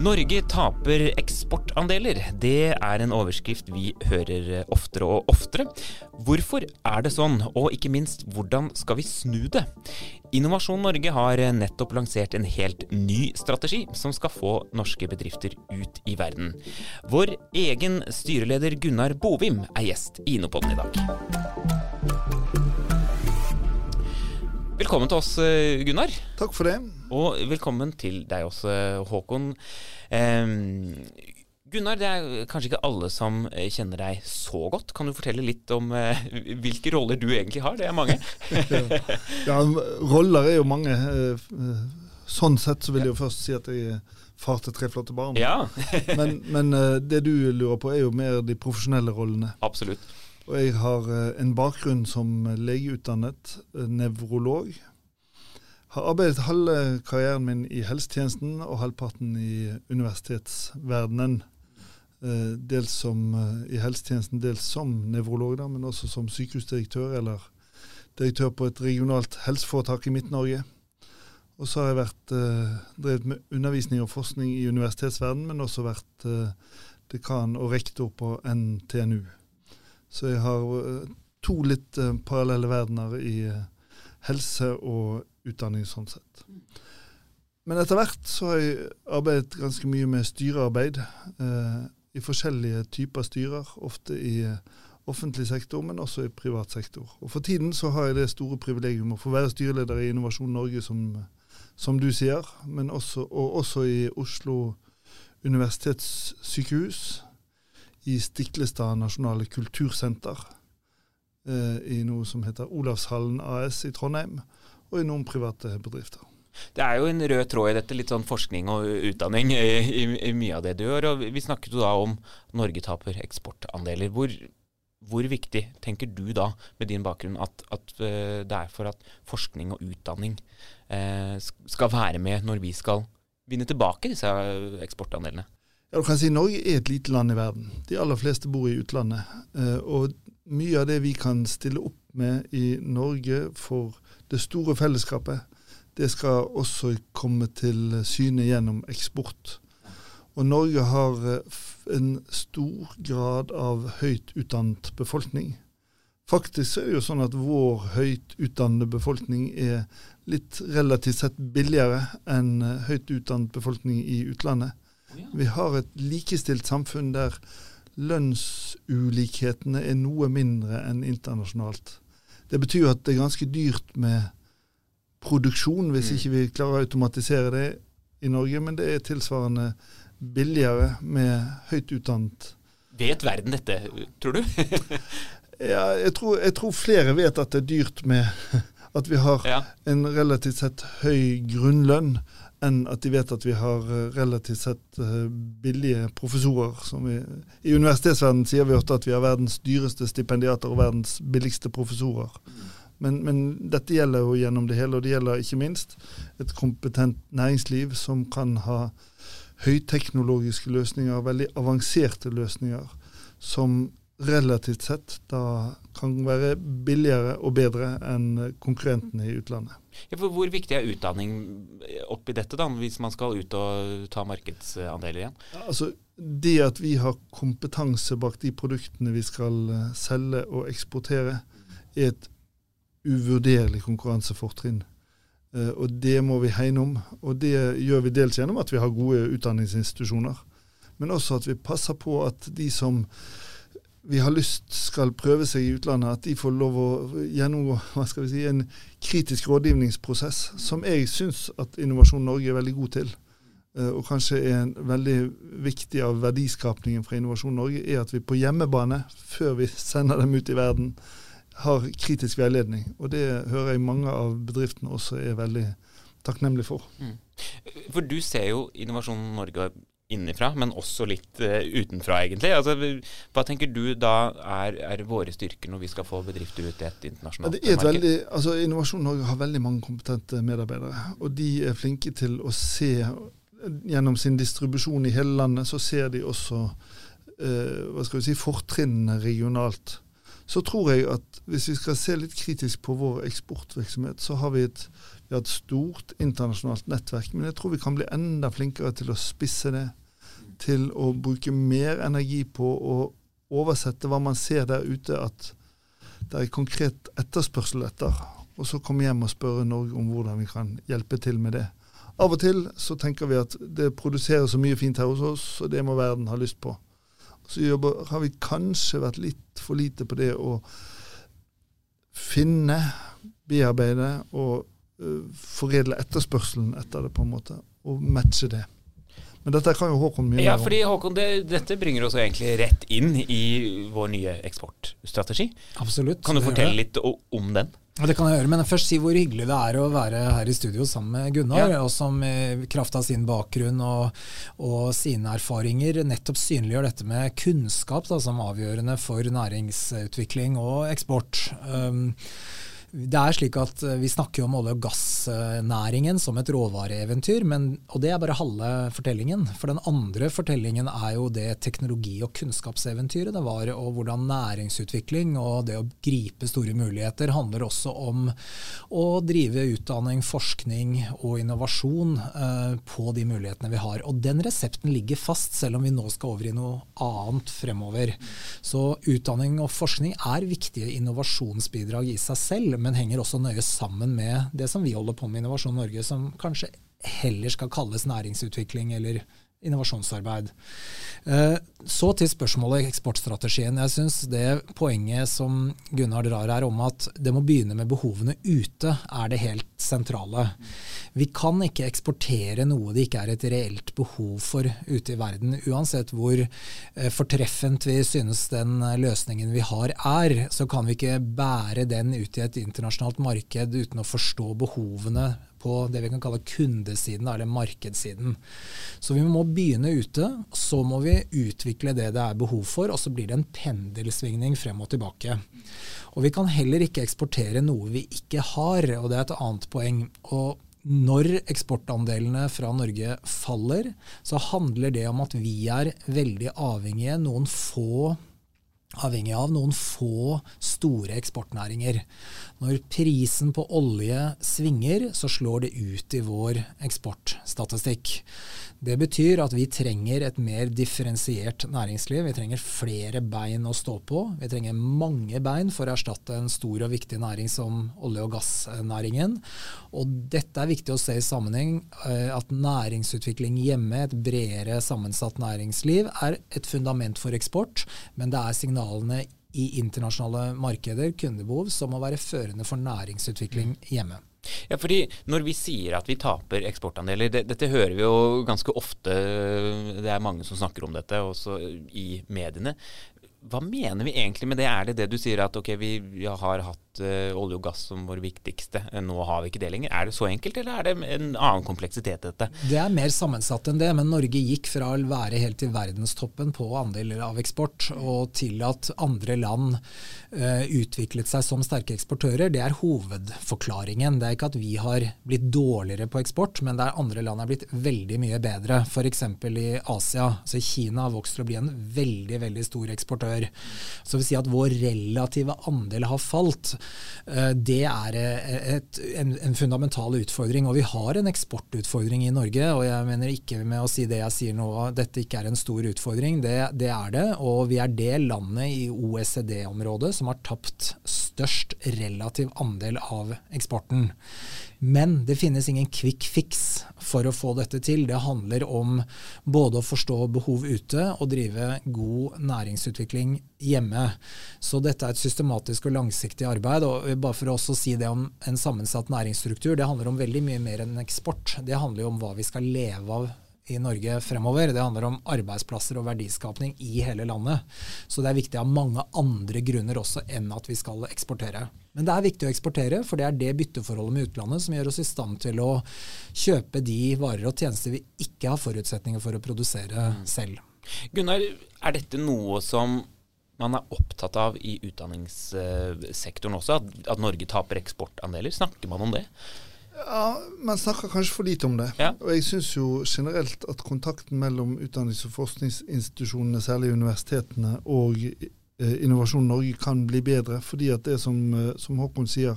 Norge taper eksportandeler. Det er en overskrift vi hører oftere og oftere. Hvorfor er det sånn, og ikke minst, hvordan skal vi snu det? Innovasjon Norge har nettopp lansert en helt ny strategi som skal få norske bedrifter ut i verden. Vår egen styreleder Gunnar Bovim er gjest i Inopodden i dag. Velkommen til oss, Gunnar. Takk for det. Og velkommen til deg også, Håkon. Eh, Gunnar, det er kanskje ikke alle som kjenner deg så godt. Kan du fortelle litt om eh, hvilke roller du egentlig har? Det er mange. ja, roller er jo mange. Sånn sett så vil jeg jo først si at jeg er far til tre flotte barn. Ja. men, men det du lurer på er jo mer de profesjonelle rollene. Absolutt. Og jeg har en bakgrunn som legeutdannet nevrolog. Har arbeidet halve karrieren min i helsetjenesten og halvparten i universitetsverdenen. Dels som i helsetjenesten, dels som nevrolog, da, men også som sykehusdirektør eller direktør på et regionalt helseforetak i Midt-Norge. Og så har jeg vært, drevet med undervisning og forskning i universitetsverdenen, men også vært dekan og rektor på NTNU. Så jeg har to litt parallelle verdener i helse og utdanning sånn sett. Men etter hvert så har jeg arbeidet ganske mye med styrearbeid eh, i forskjellige typer styrer. Ofte i offentlig sektor, men også i privat sektor. Og For tiden så har jeg det store privilegium å få være styreleder i Innovasjon Norge, som, som du sier, men også, og også i Oslo universitetssykehus i Stiklestad nasjonale kultursenter, eh, i noe som heter Olavshallen AS i Trondheim, og i noen private bedrifter. Det er jo en rød tråd i dette, litt sånn forskning og utdanning i, i, i mye av det du gjør. og Vi snakket jo da om Norge taper eksportandeler. Hvor, hvor viktig tenker du da, med din bakgrunn, at, at uh, det er for at forskning og utdanning eh, skal være med når vi skal vinne tilbake disse eksportandelene? Ja, du kan si Norge er et lite land i verden. De aller fleste bor i utlandet. Uh, og mye av det vi kan stille opp med i Norge for det store fellesskapet, det skal også komme til syne gjennom eksport. Og Norge har en stor grad av høyt utdannet befolkning. Faktisk er det jo sånn at vår høyt utdannede befolkning er litt relativt sett billigere enn høyt utdannet befolkning i utlandet. Vi har et likestilt samfunn der lønnsulikhetene er noe mindre enn internasjonalt. Det betyr at det er ganske dyrt med produksjon hvis mm. ikke vi klarer å automatisere det i Norge, men det er tilsvarende billigere med høyt utdannet. Vet verden dette, tror du? ja, jeg tror, jeg tror, flere vet at det er dyrt med at vi har ja. en relativt sett høy grunnlønn, enn at de vet at vi har relativt sett billige professorer. Vi, I universitetsverdenen sier vi ofte at vi har verdens dyreste stipendiater og verdens billigste professorer. Men, men, dette gjelder jo gjennom det hele, og det gjelder ikke minst et kompetent næringsliv som kan ha høyteknologiske løsninger, veldig avanserte løsninger, som relativt sett da kan være billigere og bedre enn konkurrentene i utlandet. Ja, hvor viktig er utdanning oppi dette, da, hvis man skal ut og ta markedsandeler igjen? Ja, altså, det at vi har kompetanse bak de produktene vi skal selge og eksportere, er et uvurderlig konkurransefortrinn. Uh, og det må vi hegne om. Og det gjør vi dels gjennom at vi har gode utdanningsinstitusjoner, men også at vi passer på at de som vi har lyst skal prøve seg i utlandet, at de får lov å gjennomgå hva skal vi si, en kritisk rådgivningsprosess, som jeg syns at Innovasjon Norge er veldig god til. Uh, og kanskje er en veldig viktig av verdiskapningen fra Innovasjon Norge, er at vi på hjemmebane, før vi sender dem ut i verden, har kritisk veiledning. Og det hører jeg mange av bedriftene også er veldig takknemlige for. Mm. For du ser jo Innovasjon Norge innenfra, men også litt uh, utenfra, egentlig. Altså, hva tenker du da er, er, våre styrker når vi skal få bedrifter ut i et internasjonalt ja, det er et veldig, altså Innovasjon Norge har veldig mange kompetente medarbeidere. Og de er flinke til å se gjennom sin distribusjon i hele landet, så ser de også eh, hva skal vi si, fortrinnene regionalt. Så tror jeg at hvis vi skal se litt kritisk på vår eksportvirksomhet, så har vi et, vi har et stort internasjonalt nettverk. Men jeg tror vi kan bli enda flinkere til å spisse det. Til å bruke mer energi på å oversette hva man ser der ute at det er konkret etterspørsel etter. Og så komme hjem og spørre Norge om hvordan vi kan hjelpe til med det. Av og til så tenker vi at det produseres så mye fint her hos oss, og det må verden ha lyst på. Så jobber, har vi kanskje vært litt for lite på det å finne, bearbeide og uh, foredle etterspørselen etter det, på en måte. Og matche det. Men dette kan jo Håkon mye ja, mer om. fordi Håkon, det, Dette bringer oss egentlig rett inn i vår nye eksportstrategi. Absolutt. Kan du fortelle litt om den? Det kan jeg gjøre, men først si hvor hyggelig det er å være her i studio sammen med Gunnar, Ja. og som i kraft av sin bakgrunn og, og sine erfaringer nettopp synliggjør dette med kunnskap da, som avgjørende for næringsutvikling og eksport. Um, det er slik at eh, Vi snakker om olje- og gassnæringen som et råvareeventyr, men, og det er bare halve fortellingen. For den andre fortellingen er jo det teknologi- og kunnskapseventyret det var, og hvordan næringsutvikling og det å gripe store muligheter handler også om å drive utdanning, forskning og innovasjon eh, på de mulighetene vi har. Og den resepten ligger fast, selv om vi nå skal over i noe annet fremover. Så utdanning og forskning er viktige innovasjonsbidrag i seg selv, men henger også nøye sammen med det som vi holder på med i Innovasjon Norge, som kanskje heller skal kalles næringsutvikling eller innovasjonsarbeid. Eh, Så til spørsmålet eksportstrategien. Jeg syns det poenget som Gunnar drar her om at det må begynne med behovene ute, er det helt sentrale. Vi kan ikke eksportere noe det ikke er et reelt behov for ute i verden. Uansett hvor eh, fortreffent vi synes den eh, løsningen vi har er, så kan vi ikke bære den ut i et internasjonalt marked uten å forstå behovene på det vi kan kalle kundesiden, eller markedssiden. Så vi må begynne ute, så må vi utvikle det det er behov for, og så blir det en pendelsvingning frem og tilbake. Og vi kan heller ikke eksportere noe vi ikke har, og det er et annet poeng. Og når eksportandelene fra Norge faller, så handler det om at vi er veldig avhengige, noen få avhengig av noen få store eksportnæringer. Når prisen på olje svinger, så slår det ut i vår eksportstatistikk. Det betyr at vi trenger et mer differensiert næringsliv. Vi trenger flere bein å stå på. Vi trenger mange bein for å erstatte en stor og viktig næring som olje- og gassnæringen. Og dette er viktig å se i sammenheng eh, at næringsutvikling hjemme, et bredere sammensatt næringsliv, er et fundament for eksport, men det er signalene i internasjonale markeder, kundebehov, som må være førende for næringsutvikling hjemme. Ja, fordi Når vi sier at vi taper eksportandeler, det, dette hører vi jo ganske ofte. Det er mange som snakker om dette, også i mediene. Hva mener vi egentlig med det? Er det det du sier at ok, vi, har hatt eh, olje og gass som vår viktigste, eh, nå har vi ikke det lenger? Er det så enkelt, eller er det en annen kompleksitet i dette? Det er mer sammensatt enn det, men Norge gikk fra å være helt i verdenstoppen på andeler av eksport, og til at andre land eh, utviklet seg som sterke eksportører. Det er hovedforklaringen. Det er ikke at vi har blitt dårligere på eksport, men det er andre land er blitt veldig mye bedre. F.eks. i Asia. Så Kina har vokst til å bli en veldig veldig stor eksportør. Så vil si at vår relative andel har falt. Eh, Det er eh, et, en, en fundamental utfordring. Og vi har en eksportutfordring i Norge. Og jeg mener ikke med å si det jeg sier nå, at dette ikke er en stor utfordring. Det, det er det. Og vi er det landet i OECD-området som har tapt størst relativ andel av eksporten. Men det finnes ingen quick fix for å få dette til. Det handler om både å forstå behov ute og drive god næringsutvikling hjemme. Så dette er et systematisk og langsiktig arbeid. og Bare for også å si det om en sammensatt næringsstruktur, det handler om veldig mye mer enn eksport. Det handler jo om hva vi skal leve av i Norge fremover. Det handler om arbeidsplasser og verdiskapning i hele landet. Så det er viktig av mange andre grunner også enn at vi skal eksportere. Men det er viktig å eksportere, for det er det bytteforholdet med utlandet som gjør oss i stand til å kjøpe de varer og tjenester vi ikke har forutsetninger for å produsere selv. Gunnar, er dette noe som man er opptatt av i utdanningssektoren også? At, at Norge taper eksportandeler? Snakker man om det? Ja, Man snakker kanskje for lite om det. Ja. Og jeg syns jo generelt at kontakten mellom utdannings- og forskningsinstitusjonene, særlig universitetene, og eh, Innovasjon Norge kan bli bedre. Fordi at det som, eh, som Håkon sier,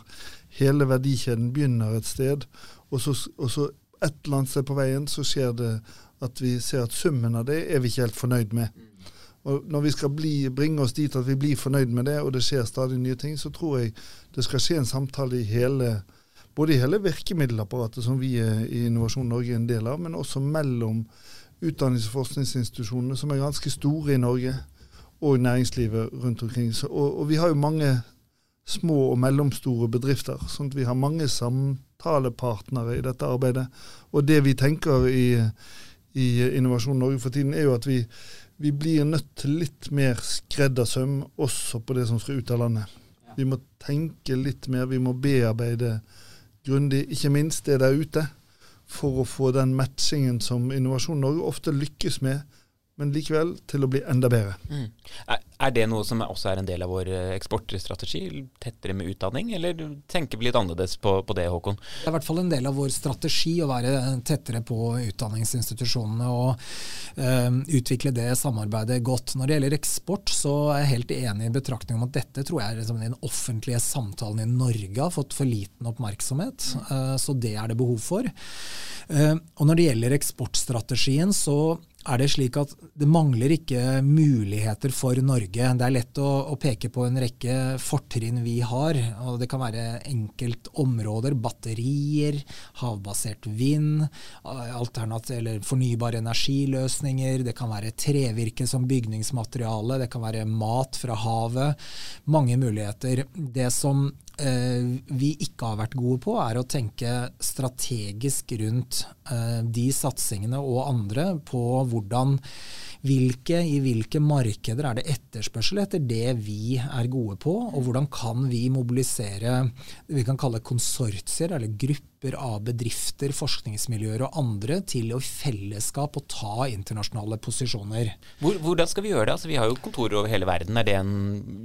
hele verdikjeden begynner et sted. Og så, og så et eller annet sted på veien så skjer det at vi ser at summen av det er vi ikke helt fornøyd med. Og Når vi skal bli, bringe oss dit at vi blir fornøyd med det, og det skjer stadig nye ting, så tror jeg det skal skje en samtale i hele både i hele virkemiddelapparatet som vi i Innovasjon Norge er en del av, men også mellom utdannings- og forskningsinstitusjonene, som er ganske store i Norge, og næringslivet rundt omkring. Så, og, og, vi har jo mange små og mellomstore bedrifter, sånn at vi har mange samtalepartnere i dette arbeidet. Og det vi tenker i, i Innovasjon Norge for tiden, er jo at vi, vi blir nødt til litt mer skreddersøm også på det som skal ut av landet. Vi må tenke litt mer, vi må bearbeide grundig, ikke minst det der ute, for å få den matchingen som Innovasjon Norge ofte lykkes med, men likevel til å bli enda bedre. Mm. Er, det noe som også er en del av vår eh, eksportstrategi, tettere med utdanning, eller tenker vi litt annerledes på, på, det, Håkon? Det er i hvert fall en del av vår strategi å være tettere på utdanningsinstitusjonene og øh, utvikle det samarbeidet godt. Når det gjelder eksport, så er jeg helt enig i betraktningen om at dette tror jeg liksom, den offentlige samtalen i Norge har fått for liten oppmerksomhet, uh, så det er det behov for. Uh, og når det gjelder eksportstrategien, så er det slik at det mangler ikke muligheter for Norge. Det er lett å, å peke på en rekke fortrinn vi har. og Det kan være enkeltområder. Batterier, havbasert vind, fornybare energiløsninger. Det kan være trevirke som bygningsmateriale. Det kan være mat fra havet. Mange muligheter. Det som vi ikke har vært gode på, er å tenke strategisk rundt eh, de satsingene og andre på hvordan hvilke, I hvilke markeder er det etterspørsel etter det vi er gode på, og hvordan kan vi mobilisere det vi kan kalle konsortier, eller grupper av bedrifter, forskningsmiljøer og andre til å i fellesskap å ta internasjonale posisjoner. Hvor, hvordan skal vi gjøre det? Altså, vi har jo kontorer over hele verden. Er det en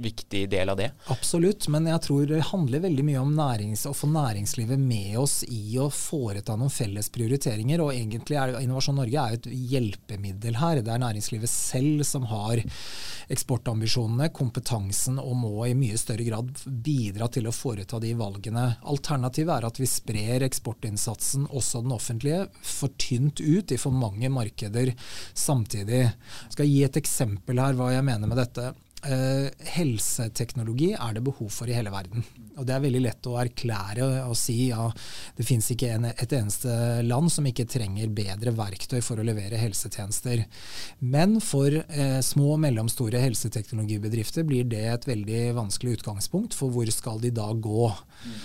viktig del av det? Absolutt, men jeg tror det handler veldig mye om nærings, å få næringslivet med oss i å foreta noen felles prioriteringer. Og egentlig er Innovasjon Norge er jo et hjelpemiddel her. Det er næringslivet selv som har eksportambisjonene, kompetansen, og må i mye større grad bidra til å foreta de valgene. Alternativet er at vi sprer eksportinnsatsen, også den offentlige, for tynt ut i for mange markeder samtidig. Jeg skal gi et eksempel her hva jeg mener med dette. Uh, helseteknologi er det behov for i hele verden. Og Det er veldig lett å erklære og si ja, det finnes ikke en, et eneste land som ikke trenger bedre verktøy for å levere helsetjenester. Men for uh, små og mellomstore helseteknologibedrifter blir det et veldig vanskelig utgangspunkt, for hvor skal de da gå? Mm.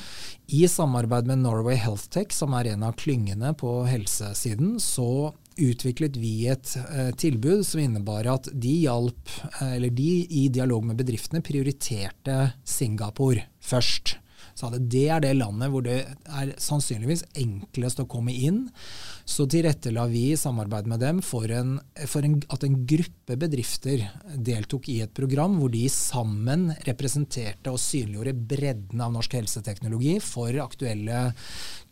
I samarbeid med Norway Healthtech, som er en av klyngene på helsesiden, så utviklet vi et eh, tilbud som innebar at de hjalp, eh, eller de i dialog med bedriftene prioriterte Singapore først. Så det er det landet hvor det er sannsynligvis enklest å komme inn så tilrettela vi i samarbeid med dem for, en, for en, at en gruppe bedrifter deltok i et program hvor de sammen representerte og synliggjorde bredden av norsk helseteknologi for aktuelle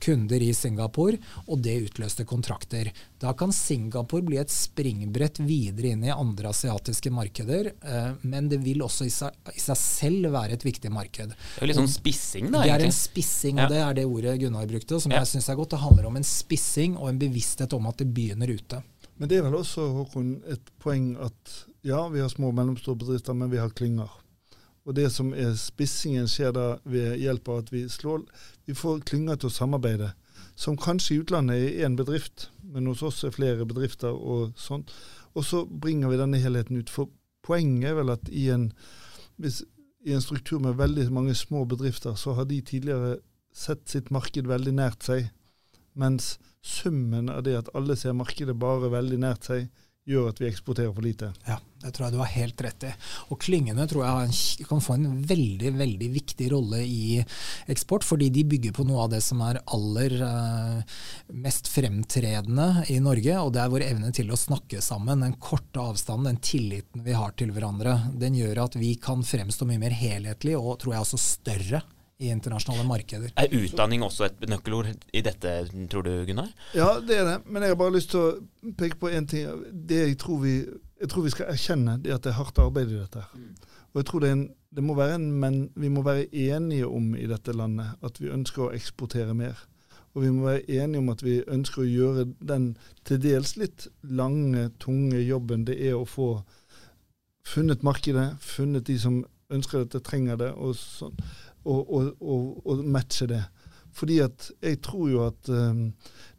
kunder i Singapore, og det utløste kontrakter. Da kan Singapore bli et springbrett videre inn i andre asiatiske markeder, eh, men det vil også i seg, i seg selv være et viktig marked. Det er jo litt sånn spissing, da? Det er en spissing, og det er det ordet Gunnar brukte, som ja. jeg syns er godt. Det handler om en spissing og en bevissthet om at det begynner ute. Men det er vel også Håkon, et poeng at ja, vi har små og mellomstore bedrifter, men vi har klynger. Og det som er spissingen, skjer da ved hjelp av at vi slår Vi får klynger til å samarbeide. Som kanskje i utlandet er én bedrift, men hos oss er flere bedrifter og sånt. Og så bringer vi denne helheten ut. For poenget er vel at i en, hvis, i en struktur med veldig mange små bedrifter, så har de tidligere sett sitt marked veldig nært seg. Mens summen av det at alle ser markedet bare veldig nært seg, gjør at vi eksporterer for lite. Ja, det tror jeg du har helt rett i. Og klyngene tror jeg kan få en veldig veldig viktig rolle i eksport, fordi de bygger på noe av det som er aller uh, mest fremtredende i Norge, og det er vår evne til å snakke sammen. Den korte avstanden, den tilliten vi har til hverandre. Den gjør at vi kan fremstå mye mer helhetlig og tror jeg også større i internasjonale markeder. Er utdanning også et nøkkelord i dette, tror du Gunnar? Ja, det er det. Men jeg har bare lyst til å peke på én ting. Det jeg tror, vi, jeg tror vi skal erkjenne, det er at det er hardt arbeid i dette. Og jeg tror det, en, det må være en, men vi må være enige om i dette landet at vi ønsker å eksportere mer. Og vi må være enige om at vi ønsker å gjøre den til dels litt lange, tunge jobben det er å få funnet markedet, funnet de som ønsker dette, trenger det, og, sånn, og, og, og, matche det. Fordi at jeg tror jo at um,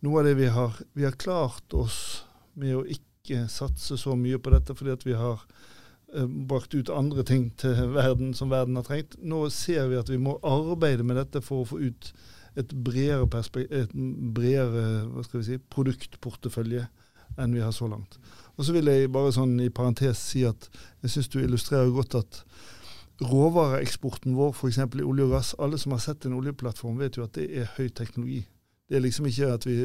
noe av det vi har Vi har klart oss med å ikke satse så mye på dette fordi at vi har uh, brakt ut andre ting til verden som verden har trengt. Nå ser vi at vi må arbeide med dette for å få ut et bredere, et bredere si, produktportefølje enn vi har så langt. Og Så vil jeg bare sånn i parentes si at jeg syns du illustrerer godt at råvareeksporten vår, f.eks. i olje og gass Alle som har sett en oljeplattform, vet jo at det er høy teknologi. Det er liksom ikke at vi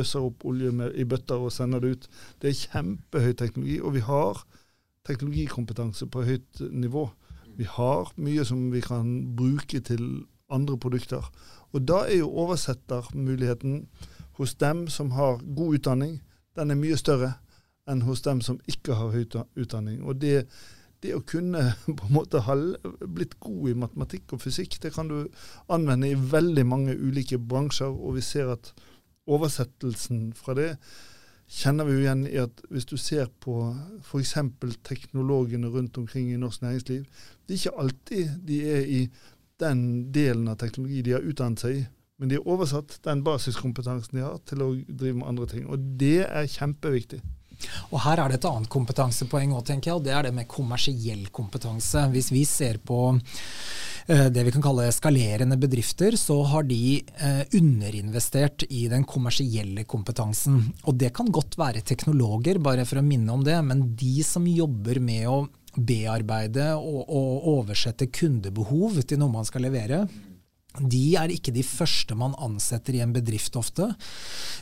øser opp olje med, i bøtter og sender det ut. Det er kjempehøy teknologi, og vi har teknologikompetanse på høyt nivå. Vi har mye som vi kan bruke til andre produkter. Og da er jo oversettermuligheten hos dem som har god utdanning, den er mye større enn hos dem som ikke har høy utdanning. Og det, det å kunne på en måte ha blitt god i matematikk og fysikk, det kan du anvende i veldig mange ulike bransjer, og vi ser at oversettelsen fra det kjenner vi jo igjen i at hvis du ser på f.eks. teknologene rundt omkring i norsk næringsliv, det er ikke alltid de er i den delen av teknologi de har utdannet seg i. Men de har oversatt den basiskompetansen de har, til å drive med andre ting. Og det er kjempeviktig. Og Her er det et annet kompetansepoeng òg, tenker jeg, og det er det med kommersiell kompetanse. Hvis vi ser på eh, det vi kan kalle skalerende bedrifter, så har de eh, underinvestert i den kommersielle kompetansen. Og det kan godt være teknologer, bare for å minne om det, men de som jobber med å bearbeide og, og oversette kundebehov til noe man skal levere, de er ikke de første man ansetter i en bedrift ofte.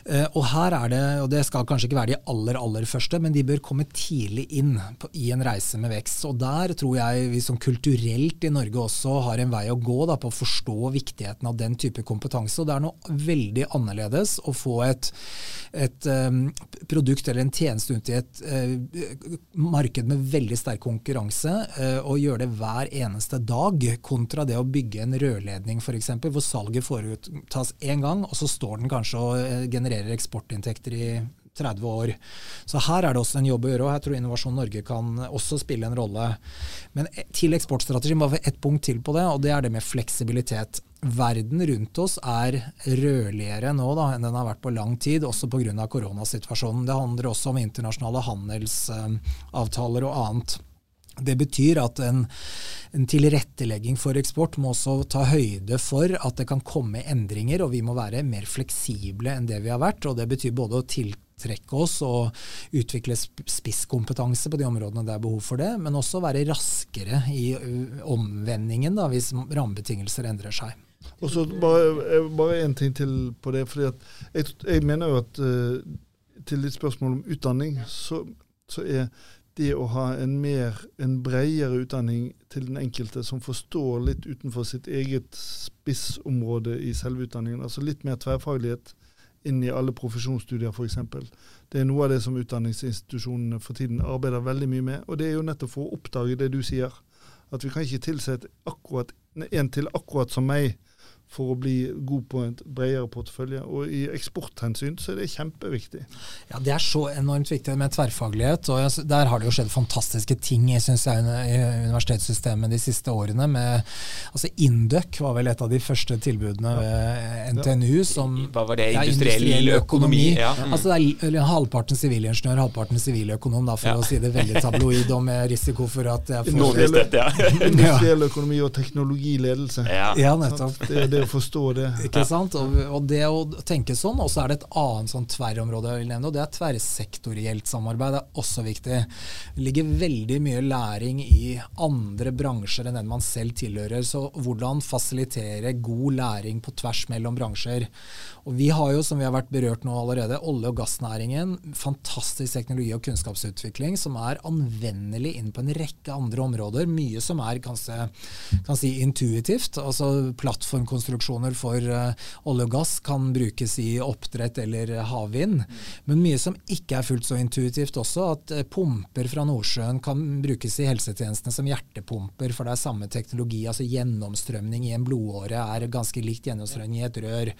Eh, og her er det, og det skal kanskje ikke være de aller aller første, men de bør komme tidlig inn på, i en reise med vekst. Og der tror jeg vi som kulturelt i Norge også har en vei å gå da, på å forstå viktigheten av den type kompetanse. Og det er noe veldig annerledes å få et, et um, produkt eller en tjeneste ut i et uh, marked med veldig sterk konkurranse, uh, og gjøre det hver eneste dag, kontra det å bygge en rørledning f.eks., hvor salget foretas én gang, og så står den kanskje og eh, genererer eksportinntekter i 30 år. Så her er det også en jobb å gjøre, og jeg tror Innovasjon Norge kan også spille en rolle. Men eh, til eksportstrategien bare ett punkt til på det, og det er det med fleksibilitet. Verden rundt oss er rødligere nå da, enn den har vært på lang tid, også pga. koronasituasjonen. Det handler også om internasjonale handelsavtaler og annet. Det betyr at en, en, tilrettelegging for eksport må også ta høyde for at det kan komme endringer, og vi må være mer fleksible enn det vi har vært. og Det betyr både å tiltrekke oss og utvikle spisskompetanse på de områdene det er behov for det, men også være raskere i omvendingen da, hvis rammebetingelser endrer seg. Og så bare, bare en ting til på det. fordi jeg, jeg, mener jo at uh, til ditt spørsmål om utdanning, så, så er det å ha en mer, en bredere utdanning til den enkelte, som forstår litt utenfor sitt eget spissområde i selve utdanningen, altså litt mer tverrfaglighet inn i alle profesjonsstudier f.eks. Det er noe av det som utdanningsinstitusjonene for tiden arbeider veldig mye med. Og det er jo nettopp for å oppdage det du sier, at vi kan ikke tilsette akkurat en til akkurat som meg for å bli god på en bredere portefølje. Og i eksporthensyn så er det kjempeviktig. Ja, Det er så enormt viktig med tverrfaglighet. og Der har det jo skjedd fantastiske ting synes jeg, i universitetssystemet de siste årene. med altså Induc var vel et av de første tilbudene ved NTNU. som Hva var det? Industriell, ja, industriell økonomi? Ja. Mm. Altså det er Halvparten sivilingeniør, halvparten siviløkonom, da, for ja. å si det veldig tabloid og med risiko for at jeg får Industriell, ja. industriell økonomi og teknologiledelse. Ja, nettopp. Det, det det å forstå det. Ikke sant? Og, og, det å tenke sånn, og så er det et annet sånn tverrområde jeg vil nevne, og det er tverrsektorielt samarbeid. Det er også viktig. Det ligger veldig mye læring i andre bransjer enn den man selv tilhører. Så hvordan fasilitere god læring på tvers mellom bransjer. Og Vi har jo, som vi har vært berørt nå allerede, olje- og gassnæringen. Fantastisk teknologi- og kunnskapsutvikling som er anvendelig inn på en rekke andre områder. Mye som er kan si intuitivt. altså Plattformkonstruksjoner for uh, olje og gass kan brukes i oppdrett eller havvind. Men mye som ikke er fullt så intuitivt også. At uh, pumper fra Nordsjøen kan brukes i helsetjenestene som hjertepumper, for det er samme teknologi. altså Gjennomstrømning i en blodåre er ganske likt gjennomstrømning i et rør.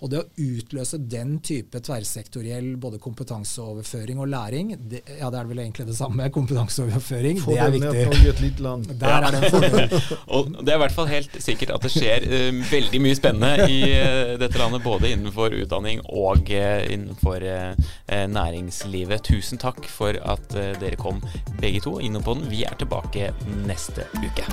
Og det å utløse den type tverrsektoriell både kompetanseoverføring og læring, det, ja det er vel egentlig det samme, kompetanseoverføring, det er viktig. Et lite land. Der er det en fordel. og det er i hvert fall helt sikkert at det skjer uh, veldig mye spennende i uh, dette landet, både innenfor utdanning og uh, innenfor næringslivet. Tusen takk for at dere kom begge to innom på den. Vi er tilbake neste uke.